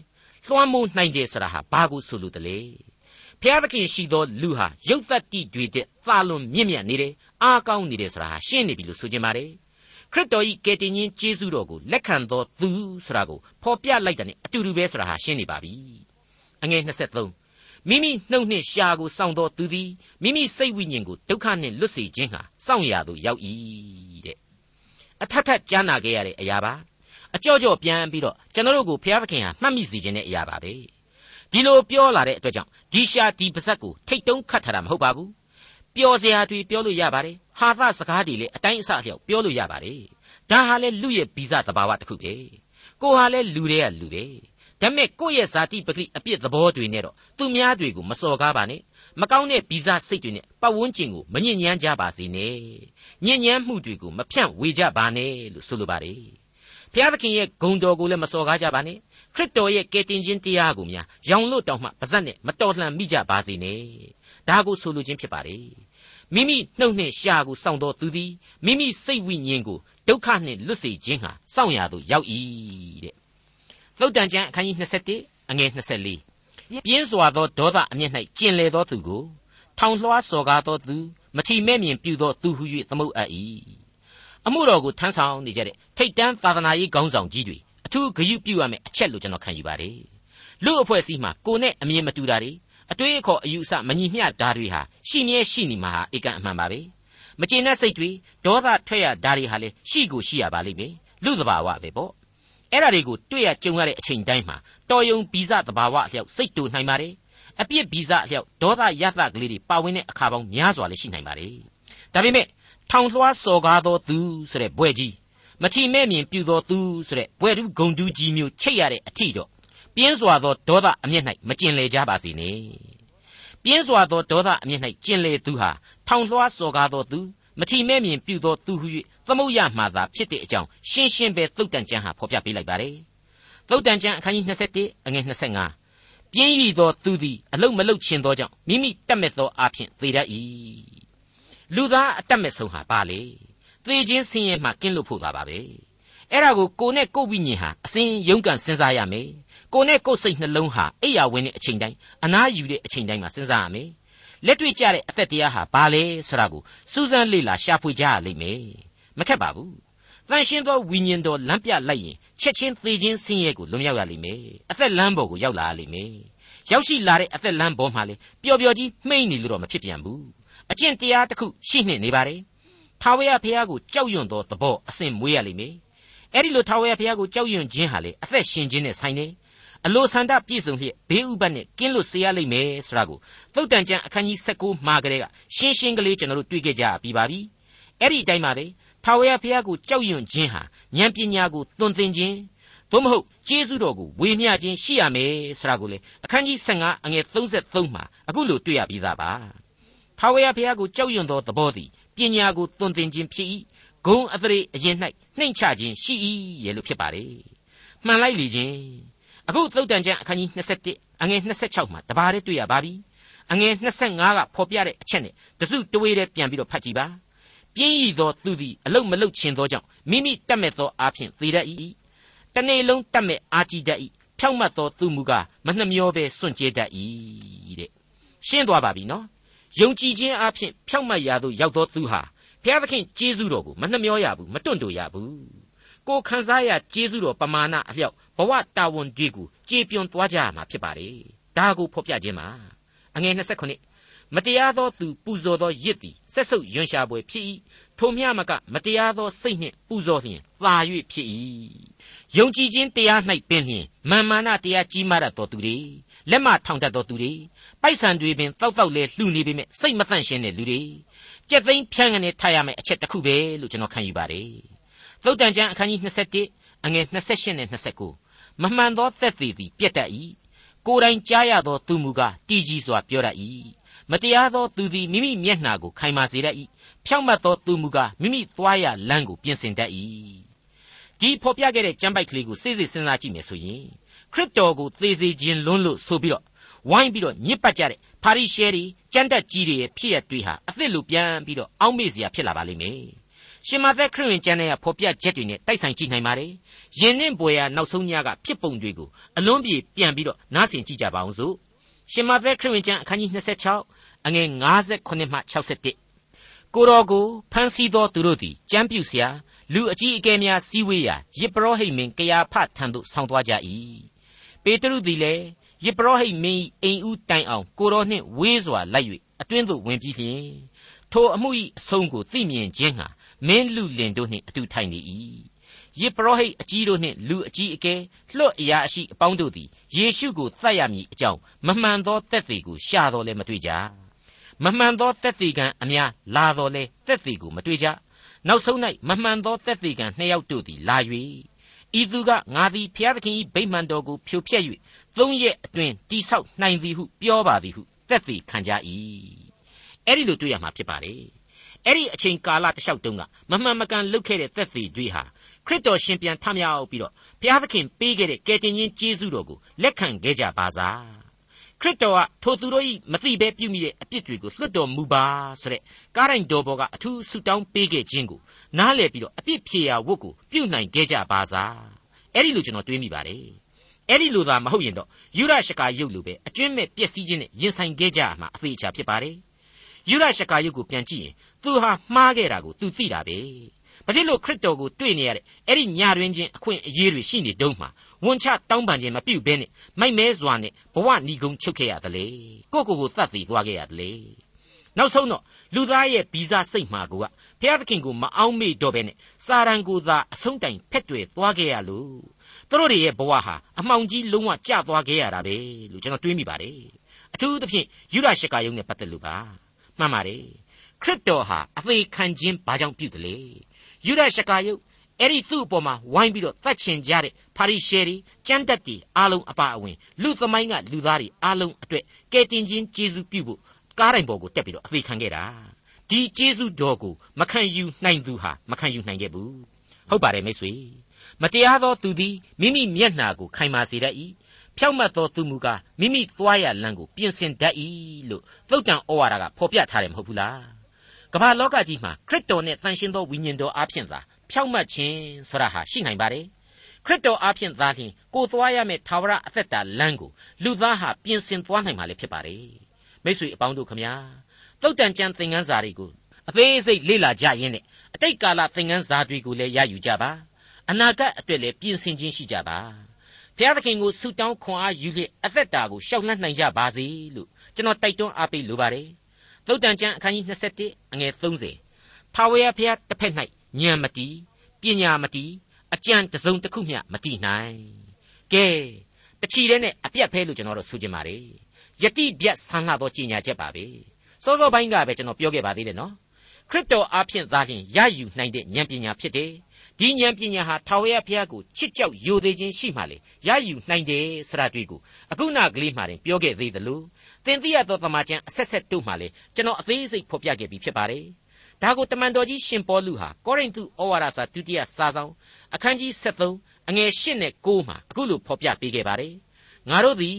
လွှမ်းမိုးနိုင်တယ်ဆရာဟာဘာကိုဆိုလိုတလဲ။ဖျားသခင်ရှိသောလူဟာရုပ်တတ္တိတွေတဲ့သာလွန်မြင့်မြတ်နေတယ်အားကောင်းနေတယ်ဆိုတာဟာရှင်းနေပြီလို့ဆိုချင်ပါတယ်။ ခရစ်တော်၏ကယ်တင်ရှင်ကျေးဇူးတော်ကိုလက်ခံတော်သူဆိုတာကိုဖော်ပြလိုက်တာ ਨੇ အတူတူပဲဆိုတာဟာရှင်းနေပါပြီအငယ်23မိမိနှုတ်နှင့်ရှာကိုစောင့်တော်သူသည်မိမိစိတ်ဝိညာဉ်ကိုဒုက္ခနှင့်လွတ်စေခြင်းဟာစောင့်ရသို့ရောက်၏တဲ့အထက်ထက်ကြားနာခဲ့ရတဲ့အရာပါအကြော့ကြော့ပြန်ပြီးတော့ကျွန်တော်တို့ကိုဘုရားသခင်ဟာမှတ်မိစေခြင်းတဲ့အရာပါပဲဒီလိုပြောလာတဲ့အတွက်ကြောင့်ဒီရှာဒီပါဇက်ကိုထိတ်တုံးခတ်ထားတာမဟုတ်ပါဘူးပျော်စရာတွေပြောလို့ရပါတယ် ဟာသစကားတွေလည်းအတိုင်းအဆအလျောက်ပြောလို့ရပါတယ်ဒါဟာလည်းလူရဲ့ဗီဇတဘာဝတစ်ခုပဲကိုဟာလည်းလူတွေကလူပဲဒါပေမဲ့ကိုယ့်ရဲ့ဇာတိပဂိအပြစ်သဘောတွေနဲ့တော့သူများတွေကိုမစော်ကားပါနဲ့မကောင်းတဲ့ဗီဇစိတ်တွေနဲ့ပတ်ဝန်းကျင်ကိုမညစ်ညမ်းကြပါစေနဲ့ညစ်ညမ်းမှုတွေကိုမဖြန့်ဝေကြပါနဲ့လို့ဆိုလိုပါတယ်ဘုရားသခင်ရဲ့ဂုဏ်တော်ကိုလည်းမစော်ကားကြပါနဲ့ခရစ်တော်ရဲ့ကယ်တင်ခြင်းတရားကိုများရောင်လို့တောင်မှပါဇက်နဲ့မတော်လှန်မိကြပါစေနဲ့ဒါကိုဆိုလိုခြင်းဖြစ်ပါတယ် မိမိနှုတ်နှင့်ရှာကိုစောင့်တော်သူသည်မိမိစိတ်ဝိညာဉ်ကိုဒုက္ခနှင့်လွတ်စေခြင်းဟာစောင့်ရသို့ရောက်၏တဲ့သုတ်တန်ကျမ်းအခန်းကြီး27အငယ်24ပြင်းစွာသောဒေါသအမျက်၌ကျင်လေသောသူကိုထောင်လွှားစော်ကားသောသူမထီမဲ့မြင်ပြုသောသူဟု၍သမုတ်အပ်၏အအမှုတော်ကိုထမ်းဆောင်နေကြတဲ့ထိတ်တန်းသာသနာရေးခေါင်းဆောင်ကြီးတွေအထူးဂရုပြုရမယ့်အချက်လို့ကျွန်တော်ခံယူပါတယ်လူအဖွဲ့အစည်းမှာကိုနဲ့အမြင်မတူတာတွေ အတွေးအခေါ်အယူအဆမညီမျှတာတွေဟာရှိမြဲရှိနေမှာဟာဧကန်အမှန်ပါပဲမကျေနပ်စိတ်တွေဒေါသထွက်ရတာတွေဟာလည်းရှိကိုရှိရပါလိမ့်မယ်လူသဘာဝပဲပေါ့အဲ့ဒါတွေကိုတွေ့ရကြုံရတဲ့အချိန်တိုင်းမှာတော်ယုံဗီဇသဘာဝအလျောက်စိတ်တူနိုင်ပါတယ်အပြစ်ဗီဇအလျောက်ဒေါသရသကလေးတွေပါဝင်တဲ့အခါပေါင်းများစွာလည်းရှိနိုင်ပါတယ်ဒါပေမဲ့ထောင်လွှားစော်ကားသောသူဆိုတဲ့ဘွဲ့ကြီးမထီမဲ့မြင်ပြူသောသူဆိုတဲ့ဘွဲ့တူဂုံတူးကြီးမျိုးချိတ်ရတဲ့အထီတော့ ပြင်းစွာသောဒေါသအမျက်၌မကျင်လေကြပါစေနဲ့ပြင်းစွာသောဒေါသအမျက်၌ကျင်လေသူဟာထောင်လွှားစော်ကားသောသူမထီမဲ့မြင်ပြုသောသူဟု၍သမုတ်ရမှသာဖြစ်တဲ့အကြောင်းရှင်းရှင်းပဲသုတ်တန်ကျမ်းဟာဖော်ပြပေးလိုက်ပါတယ်သုတ်တန်ကျမ်းအခန်းကြီး21အငယ်25ပြင်းရည်သောသူသည်အလုတ်မလုတ်ခြင်းသောကြောင့်မိမိတတ်မဲ့သောအဖြစ်သေတတ်၏လူသားအတတ်မဲ့ဆုံးဟာပါလေသေခြင်းဆင်းရဲမှကင်းလွတ်ဖို့သာပါပဲအဲ့ဒါကိုကိုနဲ့ကိုဝိညာဉ်ဟာအစဉ်ယုံကန်စဉ်းစားရမယ် ကိုနဲ့ကိုစိတ်နှလုံးဟာအိယာဝင်တဲ့အချိန်တိုင်းအနားယူတဲ့အချိန်တိုင်းမှာစဉ်းစားရမယ်လက်တွေ့ကြတဲ့အသက်တရားဟာဘာလဲဆိုတာကိုစူးစမ်းလေ့လာရှာဖွေကြရလိမ့်မယ်မခက်ပါဘူးတန်ရှင်းသောဝိညာဉ်တော်လမ်းပြလိုက်ရင်ချက်ချင်းသေခြင်းဆင်းရဲကိုလွန်မြောက်ရလိမ့်မယ်အသက်လမ်းပေါ်ကိုရောက်လာရလိမ့်မယ်ရောက်ရှိလာတဲ့အသက်လမ်းပေါ်မှာလေပျော်ပျော်ကြီးမှိတ်နေလို့တော့မဖြစ်ပြန်ဘူးအကျင့်တရားတစ်ခုရှိနှင့်နေပါတယ်ထာဝရဘုရားကိုကြောက်ရွံ့သောသဘောအစဉ်မွေးရလိမ့်မယ်အဲ့ဒီလိုထာဝရဘုရားကိုကြောက်ရွံ့ခြင်းဟာလေအသက်ရှင်ခြင်းနဲ့ဆိုင်နေ အလိုဆန္ဒပြည့်စုံလျက်ဘေးဥပတ်နဲ့ကင်းလွတ်စေရလိမ့်မယ်ဆိုတာကိုသုတ်တန်ကျမ်းအခန်းကြီး16မှာကလေးကရှင်းရှင်းကလေးကျွန်တော်တို့တွေ့ခဲ့ကြပြီးပါပြီအဲ့ဒီအတိုင်းပါပဲထာဝရဘုရားကိုကြောက်ရွံ့ခြင်းဟာဉာဏ်ပညာကိုသွန်သင်ခြင်းသို့မဟုတ်ကျေးဇူးတော်ကိုဝေမျှခြင်းရှိရမယ်ဆိုတာကိုလေအခန်းကြီး15အငယ်33မှာအခုလိုတွေ့ရပြီးသားပါထာဝရဘုရားကိုကြောက်ရွံ့သောသဘောသည်ပညာကိုသွန်သင်ခြင်းဖြစ်၏ဂုံအသရေအရင်၌နှိမ့်ချခြင်းရှိ၏ရဲ့လို့ဖြစ်ပါတယ်မှန်လိုက်လေခြင်း အခုသုတ်တန်ကျမ်းအခန်းကြီး21အငယ်26မှာတပါးတည်းတွေ့ရပါပြီအငယ်25ကဖော်ပြတဲ့အချက်နဲ့တစုတဝေးတည်းပြန်ပြီးတော့ဖတ်ကြည့်ပါပြင်းရည်သောသူသည်အလုတ်မလုတ်ခြင်းသောကြောင့်မိမိတတ်မဲ့သောအားဖြင့်သေတတ်၏တနေ့လုံးတတ်မဲ့အားကြီးတတ်၏ဖြောင့်မတ်သောသူမူကားမနှမျောပဲစွန့်ကြဲတတ်၏တဲ့ရှင်းသွားပါပြီနော်ယုံကြည်ခြင်းအားဖြင့်ဖြောင့်မတ်ရာသို့ရောက်သောသူဟာဘုရားသခင်ကျေးဇူးတော်ကိုမနှမျောရဘူးမတွန့်တိုရဘူးကိုခံစားရကျေးဇူးတော်ပမာဏအလျောက် ဘဝတာဝန်တွေကိုကြေပြွန်သွားကြရမှာဖြစ်ပါတယ်ဒါကိုဖော်ပြခြင်းပါအငယ်29မတရားသောသူပူဇော်သောရစ်သည်ဆက်ဆုပ်ယွန်ရှာပွဲဖြစ်၏ထိုမျှမကမတရားသောစိတ်နှင့်ပူဇော်လျင်သာ၍ဖြစ်၏ယုံကြည်ခြင်းတရား၌ပင်လျင်မာမာနတရားကြီးမားတတ်သောသူတွေလက်မထောင်တတ်သောသူတွေပိုက်ဆံတွေပင်တောက်တောက်လဲလှူနေပေမဲ့စိတ်မသန့်ရှင်းတဲ့လူတွေကြက်သိန်းဖြန်းကနေထားရမယ့်အချက်တစ်ခုပဲလို့ကျွန်တော်ခံယူပါတယ်သုတ်တန်ကျမ်းအခန်းကြီး21အငယ်28နဲ့29 မမှန်သောသက်သေသည်ပြက်တတ်၏ကိုယ်တိုင်ကြားရသောသူမူကားတည်ကြည်စွာပြောတတ်၏မတရားသောသူသည်မိမိမျက်နှာကိုခိုင်မာစေတတ်၏ဖြောင့်မတ်သောသူမူကားမိမိသွားရလမ်းကိုပြင်ဆင်တတ်၏ဒီဖော်ပြခဲ့တဲ့ကျမ်းပိုက်ကလေးကိုစိစိစဉ်းစားကြည့်မယ်ဆိုရင်ခရစ်တော်ကိုသေစေခြင်းလွန်းလို့ဆိုပြီးတော့ဝိုင်းပြီးတော့ညစ်ပတ်ကြတဲ့ဖာရိရှဲတွေကျမ်းတက်ကြီးတွေရဲ့ဖြစ်ရတွေဟာအသစ်လိုပြန်ပြီးတော့အောက်မေ့စရာဖြစ်လာပါလိမ့်မယ် ရှင်မသက်ခရစ်ဝင်ကျမ်းထဲကဖော်ပြချက်တွေနဲ့တိုက်ဆိုင်ကြည့်နိုင်ပါတယ်။ယင်နှင့်ဘွယ်ရာနောက်ဆုံးညကဖြစ်ပုံတွေကိုအလွန်ပြေပြန်ပြီးတော့နားဆင်ကြည့်ကြပါအောင်စို့။ရှင်မသက်ခရစ်ဝင်ကျမ်းအခန်းကြီး26အငယ်58မှ61ကိုတော်ကိုဖန်ဆီးသောသူတို့သည်ကြမ်းပြူစရာလူအကြီးအကဲများစည်းဝေးရာယေပရောဟိတ်မင်းကရာဖထံသို့ဆောင်းသွားကြ၏ပေတရုသည်လည်းယေပရောဟိတ်မင်းအိမ်ဦးတိုင်အောင်ကိုတော်နှင့်ဝေးစွာလိုက်၍အတွင်းသို့ဝင်ပြီးလျှင်ထိုအမှု၏အဆုံးကိုသိမြင်ခြင်းဟာ မင်းလူလင်တို့နှင့်အတူထိုင်နေ၏ယေပရောဟိတ်အကြီးတို့နှင့်လူအကြီးအကဲလွတ်အရာအရှိအပေါင်းတို့သည်ယေရှုကိုသတ်ရမည်အကြောင်းမမှန်သောတက်သေးကိုရှာတော်လည်းမတွေ့ကြမမှန်သောတက်သေးကံအများလာတော်လဲတက်သေးကိုမတွေ့ကြနောက်ဆုံး၌မမှန်သောတက်သေးကံနှစ်ယောက်တို့သည်လာ၍ဤသူကငါသည်ဖျားသခင်၏ဗိမာန်တော်ကိုဖြိုဖျက်၍သုံးရက်အတွင်းတိဆောက်နိုင်သည်ဟုပြောပါသည်ဟုတက်သေးခံကြ၏အဲ့ဒီလိုတွေ့ရမှာဖြစ်ပါလေ အဲ့ဒီအချိန်ကာလတစ်လျှောက်တုန်းကမမှန်မကန်လုပ်ခဲ့တဲ့သက်သေတွေဟာခရစ်တော်ရှင်ပြန်ထမြောက်ပြီးတော့ဘုရားသခင်ပေးခဲ့တဲ့ကယ်တင်ရှင်ကျေးဇူးတော်ကိုလက်ခံခဲ့ကြပါစားခရစ်တော်ကထိုသူတို့၏မသိဘဲပြုမိတဲ့အပြစ်တွေကိုလွတ်တော်မူပါဆိုတဲ့ကားတိုင်းတော်ဘောကအထူးဆုတောင်းပေးခဲ့ခြင်းကိုနားလည်ပြီးတော့အပြစ်ဖြေရာဝတ်ကိုပြုနိုင်ခဲ့ကြပါစားအဲ့ဒီလိုကျွန်တော်တွေးမိပါတယ်အဲ့ဒီလိုသာမဟုတ်ရင်တော့ယူရရှကာယုတ်လိုပဲအကျွင့်မဲ့ပျက်စီးခြင်းနဲ့ရင်ဆိုင်ခဲ့ကြရမှာအသေးချာဖြစ်ပါတယ်ယူရရှကာယုတ်ကိုပြန်ကြည့်ရင် သူဟာမှားခဲ့တာကိုသူသိတာပဲဘာဖြစ်လို့ခရစ်တော်ကိုတွေ့နေရတဲ့အဲ့ဒီညာတွင်ချင်းအခွင့်အရေးတွေရှိနေတုံးမှာဝန်ချတောင်းပန်ခြင်းမပြုတ်ဘဲနဲ့မိုက်မဲစွာနဲ့ဘဝဏီကုံချုပ်ခဲ့ရတယ်လေကိုကိုကိုသတ်ပြီးသွားခဲ့ရတယ်လေနောက်ဆုံးတော့လူသားရဲ့ဗီဇစိတ်မှာကဘုရားသခင်ကိုမအောင်မေ့တော့ဘဲနဲ့စာရန်ကိုသာအဆုံးတိုင်ဖက်တွေသွားခဲ့ရလို့သူတို့တွေရဲ့ဘဝဟာအမှောင်ကြီးလုံးဝကျသွားခဲ့ရတာပဲလို့ကျွန်တော်တွေးမိပါတယ်အထူးသဖြင့်ယူရရှကာယုံနဲ့ပတ်သက်လို့ပါမှန်ပါတယ် ခရစ်တော်ဟာအသေးခံခြင်းဘာကြောင့်ပြုတယ်လေယူရရှကာယုတ်အဲ့ဒီသူ့အပေါ်မှာဝိုင်းပြီးတော့သတ်ချင်ကြတဲ့ဖာရိရှဲတွေကျမ်းတက်တွေအားလုံးအပါအဝင်လူသမိုင်းကလူသားတွေအားလုံးအတွေ့ကဲတင်ခြင်းကျေးဇူးပြုဖို့ကားတိုင်ပေါ်ကိုတက်ပြီးတော့အသေးခံခဲ့တာဒီကျေးဇူးတော်ကိုမခံယူနိုင်သူဟာမခံယူနိုင်ခဲ့ဘူးဟုတ်ပါတယ်မိတ်ဆွေမတရားသောသူသည်မိမိမျက်နှာကိုခိုင်မာစေတတ်၏ဖြောက်မတ်သောသူမူကားမိမိသွားရလမ်းကိုပြင်ဆင်တတ်၏လို့သုတ်တန်ဩဝါဒကဖော်ပြထားတယ်မဟုတ်ဘူးလား ကမ္ဘာလောကကြီးမှာခရစ်တော်နဲ့တန်ရှင်းသောဝိညာဉ်တော်အားဖြင့်သာဖြောက်မတ်ခြင်းဆိုတာဟာရှိနိုင်ပါတယ်ခရစ်တော်အားဖြင့်သာလျှင်ကိုသွားရမယ့်သာဝရအသက်တာလမ်းကိုလူသားဟာပြင်ဆင်သွားနိုင်မှာလည်းဖြစ်ပါတယ်မိတ်ဆွေအပေါင်းတို့ခမညာသုတ်တန်ကျမ်းသင်ခန်းစာတွေကိုအသေးစိတ်လေ့လာကြရင်းနဲ့အတိတ်ကာလသင်ခန်းစာတွေကိုလည်းရယူကြပါအနာဂတ်အတွက်လည်းပြင်ဆင်ခြင်းရှိကြပါဘုရားသခင်ကိုဆုတောင်းခွန်အားယူလျက်အသက်တာကိုရှောက်လှမ်းနိုင်ကြပါစေလို့ကျွန်တော်တိုက်တွန်းအားပေးလိုပါတယ် သုတ်တန်ကျမ်းအခန်းကြီး21အငယ်30ထာဝရဘုရားတစ်ဖက်၌ဉာဏ်မတီးပညာမတီးအကြံတစုံတစ်ခုမျှမတီးနိုင်ကဲတချီတဲ့နဲ့အပြတ်ဖဲလို့ကျွန်တော်တို့ဆိုချင်ပါတယ်ယတိပြတ်ဆန်းလာသောကြီးညာချက်ပါပဲစောစောပိုင်းကပဲကျွန်တော်ပြောခဲ့ပါသေးတယ်နော်ခရစ်တော်အားဖြင့်သာလျှင်ရယူနိုင်တဲ့ဉာဏ်ပညာဖြစ်တယ်ဒီဉာဏ်ပညာဟာထာဝရဘုရားကိုချစ်ကြောက်ယိုသေးခြင်းရှိမှလေရယူနိုင်တယ်ဆရာတွေ့ကိုအခုနကလေးမှတင်ပြောခဲ့သေးသလို သင်သိရသောသမာကျမ်းအဆက်ဆက်တို့မှလေကျွန်တော်အသေးစိတ်ဖော်ပြခဲ့ပြီးဖြစ်ပါတယ်ဒါကိုတမန်တော်ကြီးရှင်ပေါလုဟာကောရိန္သုဩဝါဒစာဒုတိယစာဆောင်အခန်းကြီး73အငယ်8နဲ့9မှာအခုလိုဖော်ပြပေးခဲ့ပါတယ်ငါတို့သည်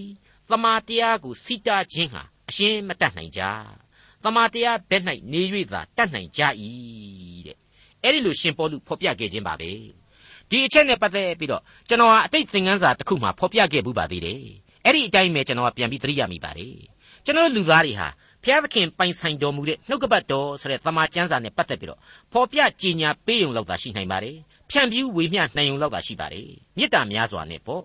သမာတရားကိုစီတာခြင်းဟာအရှင်းမတတ်နိုင်ကြသမာတရားဘက်၌နေ၍သာတတ်နိုင်ကြ၏တဲ့အဲ့ဒီလိုရှင်ပေါလုဖော်ပြခဲ့ခြင်းပါပဲဒီအချက်နဲ့ပတ်သက်ပြီးတော့ကျွန်တော်ဟာအတိတ်သင်ခန်းစာတစ်ခုမှာဖော်ပြခဲ့ဘူးပါသေးတယ် အဲ့ဒီအတိုင်းပဲကျွန်တော်ကပြန်ပြီးသတိရမိပါတယ်ကျွန်တော်လူသားတွေဟာဖျားသခင်ပိုင်ဆိုင်တော်မူတဲ့နှုတ်ကပတ်တော်ဆိုတဲ့သမာကျမ်းစာနဲ့ပတ်သက်ပြီးတော့ဖော်ပြကြည်ညာပေးုံလောက်သာရှိနိုင်ပါတယ်ဖြန့်ပြူးဝေမျှနိုင်ုံလောက်သာရှိပါတယ်မေတ္တာများစွာနဲ့ပေါ့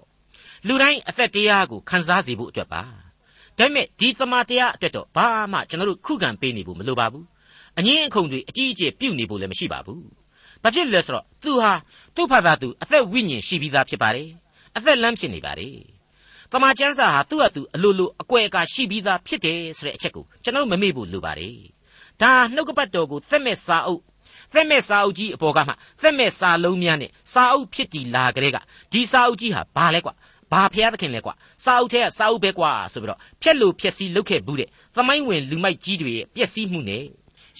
လူတိုင်းအသက်တရားကိုခံစားစေဖို့အတွက်ပါဒါပေမဲ့ဒီသမာတရားအတွက်တော့ဘာမှကျွန်တော်တို့ခုခံပေးနေဖို့မလိုပါဘူးအငင်းအခုန်တွေအကြီးအကျယ်ပြုတ်နေဖို့လည်းမရှိပါဘူးဘာဖြစ်လဲဆိုတော့သူဟာသူ့ဖသာသူအသက်ဝိညာဉ်ရှိပြီးသားဖြစ်ပါတယ်အသက်လမ်းဖြစ်နေပါတယ် တမန်ကျမ်းစာဟာသူ့အတူအလိုလိုအကွယ်အကာရှိပြီးသားဖြစ်တယ်ဆိုတဲ့အချက်ကိုကျွန်တော်မမေ့ဖို့လိုပါတယ်ဒါနှုတ်ကပတ်တော်ကိုသက်မဲ့စာအုပ်သက်မဲ့စာအုပ်ကြီးအပေါ်ကမှသက်မဲ့စာလုံးများနဲ့စာအုပ်ဖြစ်တည်လာကြတဲ့ကဒီစာအုပ်ကြီးဟာဘာလဲကွာဘာဖျားသခင်လဲကွာစာအုပ်ထဲကစာအုပ်ပဲကွာဆိုပြီးတော့ဖြက်လို့ဖြက်စီးလုပ်ခဲ့ဘူးတဲ့သမိုင်းဝင်လူမိုက်ကြီးတွေရဲ့ပျက်စီးမှုနဲ့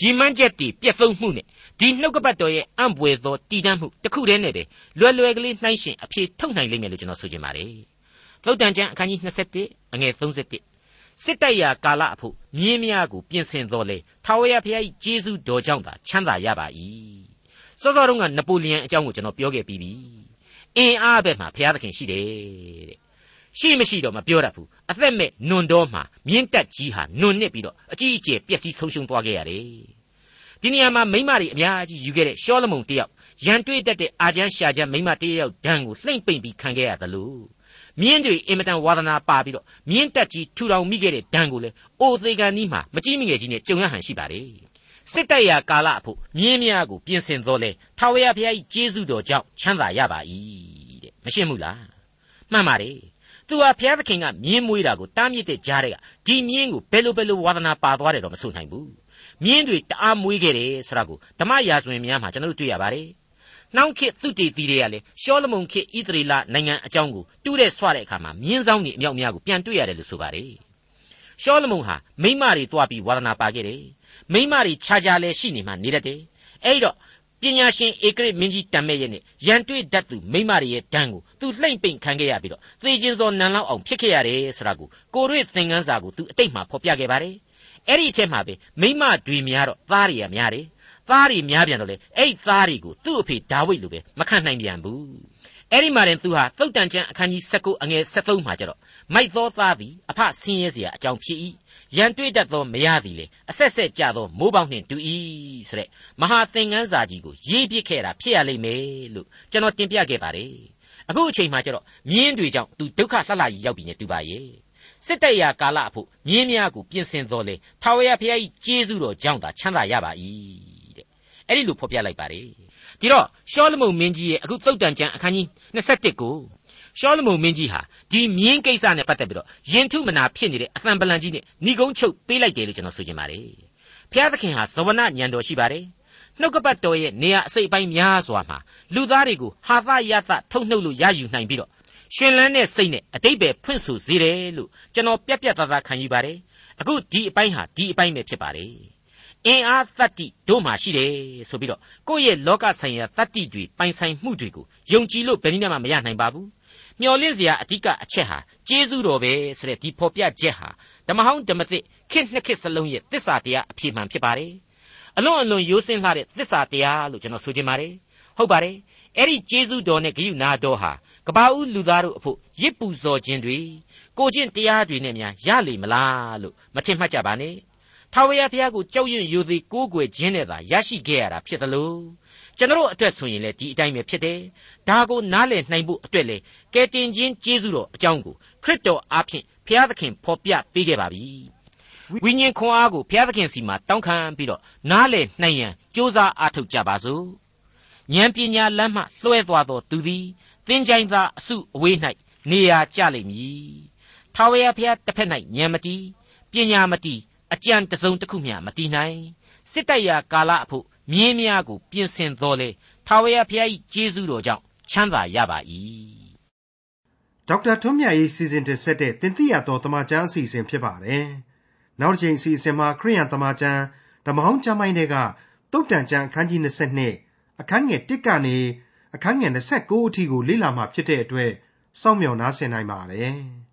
ရည်မှန်းချက်တွေပြက်သုံးမှုနဲ့ဒီနှုတ်ကပတ်တော်ရဲ့အံ့ပွေသောတည်တံ့မှုတစ်ခုတည်းနဲ့ပဲလွယ်လွယ်ကလေးနှိုင်းရှင်အဖြေထုတ်နိုင်လိမ့်မယ်လို့ကျွန်တော်ဆိုချင်ပါတယ်။ သုတ်တန်ကျမ်းအခန်းကြီး27အငယ်31စစ်တိုက်ရာကာလအဖို့မြင်းများကိုပြင်ဆင်တော်လေထာဝရဘုရား၏ကျေးဇူးတော်ကြောင့်သာချမ်းသာရပါ၏။စောစောတုန်းကနပိုလီယန်အကြောင်းကိုကျွန်တော်ပြောခဲ့ပြီးပြီ။အင်အားဘက်မှာဘုရားသခင်ရှိတယ်တဲ့။ရှိမရှိတော့မပြောတတ်ဘူး။အသက်မဲ့နွန်တော်မှာမြင်းတက်ကြီးဟာနွန်နစ်ပြီးတော့အကြီးအကျယ်ပျက်စီးဆုံးရှုံးသွားခဲ့ရတယ်။ဒီနေရာမှာမိမတွေအများကြီးယူခဲ့တဲ့ရှောလမုန်တယောက်ရန်တွေ့တတ်တဲ့အာချမ်းရှာချမ်းမိမတယောက်ဒဏ်ကိုလှိမ့်ပိန်ပြီးခံခဲ့ရသလို မြင်းတွေအင်မတန်ဝါသနာပါပြီးတော့မြင်းတက်ကြီးထူထောင်မိခဲ့တဲ့ဒဏ်ကိုလေအိုသေးကန်နီးမှာမကြီးမငယ်ကြီးနဲ့ကြုံရဟန်ရှိပါတယ်စစ်တိုက်ရာကာလအဖို့မြင်းများကိုပြင်ဆင်တော်လဲထာဝရဘုရားကြီးကျေးဇူးတော်ကြောင့်ချမ်းသာရပါ၏တဲ့မရှင်းဘူးလားမှန်ပါတယ်သူဟာဘုရားသခင်ကမြင်းမွေးတာကိုတားမြစ်တဲ့ကြားတဲ့ကဒီမြင်းကိုဘယ်လိုဘယ်လိုဝါသနာပါသွားတယ်တော့မဆိုနိုင်ဘူးမြင်းတွေတအားမွေးခဲ့တယ်ဆိုတာကိုဓမ္မရာဇဝင်များမှာကျွန်တော်တို့တွေ့ရပါတယ် နှောင်းခေတ်သူတေတီတွေကလည်းရှောလမုန်ခေတ်ဣသရေလနိုင်ငံအကြောင်းကိုတူးတဲ့ဆွတဲ့အခါမှာမြင်းဆောင်တွေအမြောက်များကိုပြန်တွေ့ရတယ်လို့ဆိုပါတယ်ရှောလမုန်ဟာမိမတွေတွားပြီးဝါသနာပါခဲ့တယ်မိမတွေခြားခြားလဲရှိနေမှနေတတ်တယ်အဲ့တော့ပညာရှင်ဧကရစ်မင်းကြီးတံမဲ့ရဲ့နဲ့ရန်တွေ့တတ်သူမိမတွေရဲ့ဒဏ်ကိုသူလှိမ့်ပိန်ခံခဲ့ရပြီးတော့သေခြင်းစောနန်လောက်အောင်ဖြစ်ခဲ့ရတယ်ဆိုတာကိုကိုရွေသင်ခန်းစာကိုသူအတိတ်မှာဖော်ပြခဲ့ပါတယ်အဲ့ဒီအထက်မှာပဲမိမတွေများတော့သားတွေကများတယ် သားတွေများပြန်တော့လေအဲ့သားတွေကိုသူ့အဖေဒါဝိဒ်လိုပဲမခံနိုင်ပြန်ဘူး အဲ့ဒီမှာရင်သူဟာသုတ်တန်ကျမ်းအခန်းကြီး19အငယ်73မှာကျတော့မိုက်သောသားသည်အဖဆင်းရဲเสียအကြောင်းဖြစ်၏ရန်တွေ့တတ်သောမရသည်လေအဆက်ဆက်ကြသောမိုးပေါက်နှင့်တူ၏ဆိုတဲ့မဟာသင်္ကန်းစာကြီးကိုရေးပြခဲ့တာဖြစ်ရလိမ့်မယ်လို့ကျွန်တော်တင်ပြခဲ့ပါတယ်အခုအချိန်မှကျတော့မြင်းတွေကြောင့်သူဒုက္ခလှလှကြီးရောက်ပြီနဲ့တူပါရဲ့စစ်တပ်ရာကာလအဖို့မြင်းများကိုပြင်ဆင်တော်လေထာဝရဘုရားကြီးကျေးဇူးတော်ကြောင့်သာချမ်းသာရပါ၏တဲ့ အဲ့ဒီလိုဖော်ပြလိုက်ပါတယ်ဒီတော့ရှောလမုန်မင်းကြီးရဲ့အခုသုတ်တန်ကျမ်းအခန်းကြီး21ကိုရှောလမုန်မင်းကြီးဟာဒီမြင်းကိစ္စနဲ့ပတ်သက်ပြီးတော့ယင်ထုမနာဖြစ်နေတဲ့အသံပလန်ကြီးနဲ့ဏီကုန်းချုပ်ပေးလိုက်တယ်လို့ကျွန်တော်ဆိုချင်ပါတယ်ဘုရားသခင်ဟာဇဝနညံတော်ရှိပါတယ်နှုတ်ကပတ်တော်ရဲ့နေရာအစိတ်အပိုင်းများစွာမှာလူသားတွေကိုဟာသယသထုတ်နှုတ်လို့ရယူနိုင်ပြီးတော့ရှင်လန်းတဲ့စိတ်နဲ့အတိတ်ပဲဖွင့်ဆိုစေတယ်လို့ကျွန်တော်ပြက်ပြက်သားသားခံယူပါတယ်အခုဒီအပိုင်းဟာဒီအပိုင်းပဲဖြစ်ပါတယ် အင်အားသတ္တိတို့မှာရှိတယ်ဆိုပြီးတော့ကိုယ့်ရဲ့လောကဆိုင်ရာသတ္တိတွေပိုင်ဆိုင်မှုတွေကိုယုံကြည်လို့ဘယ်နည်းမှမရနိုင်ပါဘူးမျော်လင့်စရာအဓိကအချက်ဟာကျေးဇူးတော်ပဲဆိုတဲ့ဒီဖော်ပြချက်ဟာဓမ္မဟောင်းဓမ္မသစ်ခေတ်နှစ်ခေတ်စလုံးရဲ့သစ္စာတရားအဖြစ်မှန်ဖြစ်ပါတယ်အလွန်အလွန်ရိုးစင်းလှတဲ့သစ္စာတရားလို့ကျွန်တော်ဆိုချင်ပါတယ်ဟုတ်ပါတယ်အဲ့ဒီကျေးဇူးတော်နဲ့ဂရုဏာတော်ဟာကဘာဦးလူသားတို့အဖို့ရစ်ပူဇော်ခြင်းတွေကိုချင်းတရားတွေနဲ့များရလိမ့်မလားလို့မထင်မှတ်ကြပါနဲ့ ထာဝရဘုရားကိုကြောက်ရွံ့ယိုသေးကိုးကွယ်ခြင်းနဲ့သာရရှိခဲ့ရတာဖြစ်တယ်လို့ကျွန်တော်အတွက်ဆိုရင်လည်းဒီအတိုင်းပဲဖြစ်တယ်ဒါကိုနားလည်နိုင်ဖို့အတွက်လေကယ်တင်ခြင်းကျေးဇူးတော်အကြောင်းကိုခရစ်တော်အားဖြင့်ဘုရားသခင်ဖော်ပြပေးခဲ့ပါပြီဝိညာဉ်ခွန်အားကိုဘုရားသခင်စီမှာတောင်းခံပြီးတော့နားလည်နိုင်ရန်ကြိုးစားအားထုတ်ကြပါစို့ဉာဏ်ပညာလမ်းမှလွှဲသွားသောသူသည်သင်္ချိုင်းသားအစုအဝေး၌နေရာကျလိမ့်မည်ထာဝရဘုရားတစ်ဖက်၌ဉာဏ်မတီးပညာမတီး အကြံတစုံတစ်ခုမျှမတီးနိုင်စစ်တပ်ရာကာလအဖို့မြင်းများကို ပြင်ဆင်တော်လေထာဝရဘုရား၏ကျေးဇူးတော်ကြောင့်ချမ်းသာရပါ၏ဒေါက်တာထွန်းမြတ်ရေးစီစဉ်တင်ဆက်တဲ့တင်ပြတော်တမချန်းအစီအစဉ်ဖြစ်ပါတယ်နောက်တစ်ချိန်အစီအစဉ်မှာခရိယန်တမချန်းဓမ္မဟောင်းကျမ်းပိုင်းတွေကတုတ်တန်ကျမ်းအခန်းကြီး22အခန်းငယ်1ကနေအခန်းငယ်29အထိကိုလေ့လာမှဖြစ်တဲ့အတွက်စောင့်မျှော်နားဆင်နိုင်ပါတယ်။